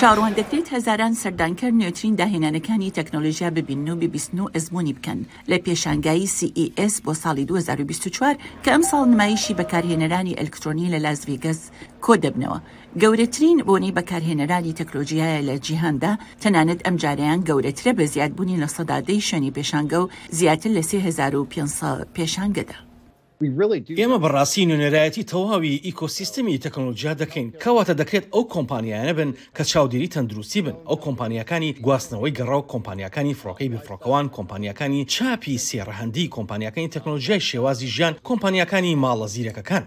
چاوەڕوان دەکرێت هەزاران سەردانکەر نوێترین داهێنانەکانی تەکنۆلۆژیا ببینن و بیبیستن و ئەزموونی بکەن لە پێشانگای CES بۆ ساڵی دوو هەزار و بیست و چوار کە ئەمساڵ نمایشی بەکارهێنەرانی ئەلکترۆنی لە لاس ڤیگەس کۆدەبنەوە. گەورەترین بۆنەی بەکارهێنەرانی تەکلۆژیایە لە جیهاندا، تەنانەت ئەمجارەیان گەورەترە بە زیادبوونی لە سەدا دەی شوێنی پێشانگە و زیاتر لە سێ هەزار و پێنج سەد پێشانگەدا. ئێمە بە ڕاستی نوێنەرایەتی تەواوی ئیکۆسیستمی تەکنۆلۆجیا دەکەین، کەواتە دەکرێت ئەو کۆمپانیایانە بن کە چاودێری تەندروستی بن، ئەو کۆمپانیاکانی گواستنەوەی گەڕەک، کۆمپانیاکانی فڕۆکەی بێفڕۆکەوان، کۆمپانیاکانی چاپی سێ ڕەهەندی، کۆمپانیاکانی تەکنۆلۆجیای شێوازی ژیان، کۆمپانیاکانی ماڵە زیرەکەکان.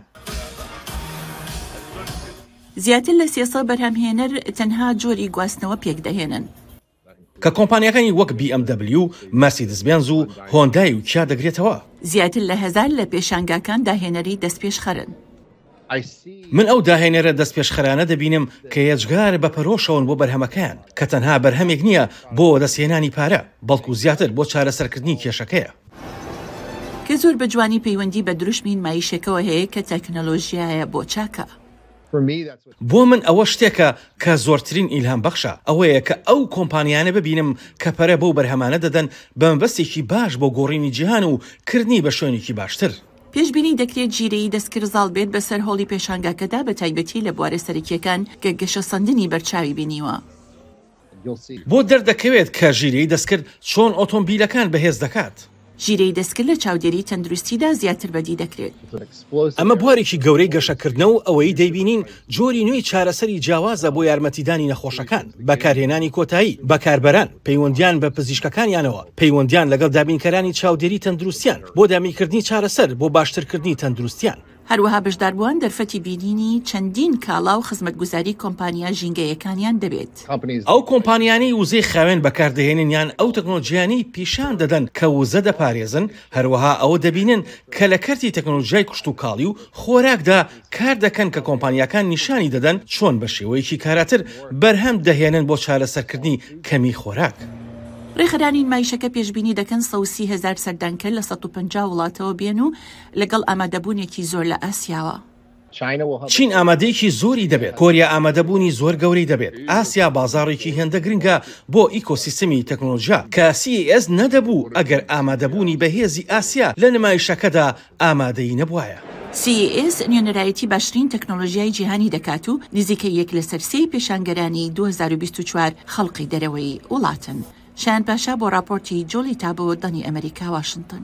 زیاتر لە سێ سەد بەرهەمهێنەر تەنها جۆری گواستنەوە پێکدەهێنن. کە کۆمپانیاکانی وەک بی ئێم دەبلیو و مەرسیدس بێنز و هۆندای و کیا دەگرێتەوە. زیاتر لە هەزار لە پێشانگاکان داهێنەری دەستپێشخەرن. من ئەو داهێنەرە دەستپێشخەرانە دەبینم کە یەجگار بە پەرۆشەوەن بۆ بەرهەمەکەیان، کە تەنها بەرهەمێک نییە بۆ وەدەستهێنانی پارە، بەڵکو زیاتر بۆ چارەسەرکردنی کێشەکەیە. کە زۆر بە جوانی پەیوەندی بە دروشمی نمایشەکەوە هەیە کە تەکنەلۆژیایە بۆ چاکە. بۆ من ئەوە شتێکە کە زۆرترین ئیلهام بەخشە، ئەوەیە کە ئەو کۆمپانیانە ببینم کە پەرە بەو بەرهەمانە دەدەن بە مەبەستێکی باش بۆ گۆڕینی جیهان و کردنی بە شوێنێکی باشتر. پێشبینی دەکرێت جیرەیی دەستکرد زاڵ بێت بەسەر هۆڵی پێشانگاکەدا بەتایبەتی لە بوارە سەرەکییەکان کە گەشەسەندنی بەرچاوی بینیوە. بۆ دەردەکەوێت کە ژیریی دەستکرد چۆن ئۆتۆمبیلەکان بەهێز دەکات؟ ژیریی دەستکرد لە چاودێری تەندروستیدا زیاتر بەدی دەکرێت. ئەمە بوارێکی گەورەی گەشەکردنە و ئەوەی دەیبینین جۆری نوێی چارەسەری جیاوازە بۆ یارمەتیدانی نەخۆشەکان، بەکارهێنانی کۆتایی، بەکاربەران پەیوەندیان بە پزیشکەکانیانەوە، پەیوەندیان لەگەڵ دابینکەرانی چاودێری تەندروستیان بۆ دابینکردنی چارەسەر بۆ باشترکردنی تەندروستیان. هەروەها بەشداربووان دەرفەتی بینینی چەندین کاڵا و خزمەتگوزاری کۆمپانیا ژینگەیەکانیان دەبێت. ئەو کۆمپانیانەی وزەی خاوێن بەکاردەهێنن یان ئەو تەکنۆلۆجیانەی پیشان دەدەن کە وزە دەپارێزن، هەروەها ئەوە دەبینن کە لە کەرتی تەکنۆلۆجیای کشتوکاڵی و خۆراکدا کار دەکەن کە کۆمپانیاکان نیشانی دەدەن چۆن بە شێوەیەکی کاراتر بەرهەم دەهێنن بۆ چارەسەرکردنی کەمی خۆراک. ڕێکخەرانی نمایشەکە پێشبینی دەکەن سەو سی هەزار سەردانکەر لە سەد و پەنجا وڵاتەوە بێن و لەگەڵ ئامادەبوونێکی زۆر لە ئاسیاوە. چین ئامادەیەکی زۆری دەبێت، کۆریا ئامادەبوونی زۆر گەورەی دەبێت، ئاسیا بازاڕێکی هێندە گرنگە بۆ ئیکۆسیستمی تەکنۆلۆجیا کە CES نەدەبوو ئەگەر ئامادەبوونی بەهێزی ئاسیا لە نمایشەکەدا ئامادەی نەبوایە. CES نوێنەرایەتی باشترین تەکنۆلۆژیای جیهانی دەکات و نزیکەی یەک لەسەر سێی پێشانگەرانی دوو هەزار و بیست و چوار خەڵقی دەرەوەی وڵاتن. شایان پاشا بۆ ڕاپۆرتی جۆڵی تابۆ دانی ئەمەریکا واشنتن.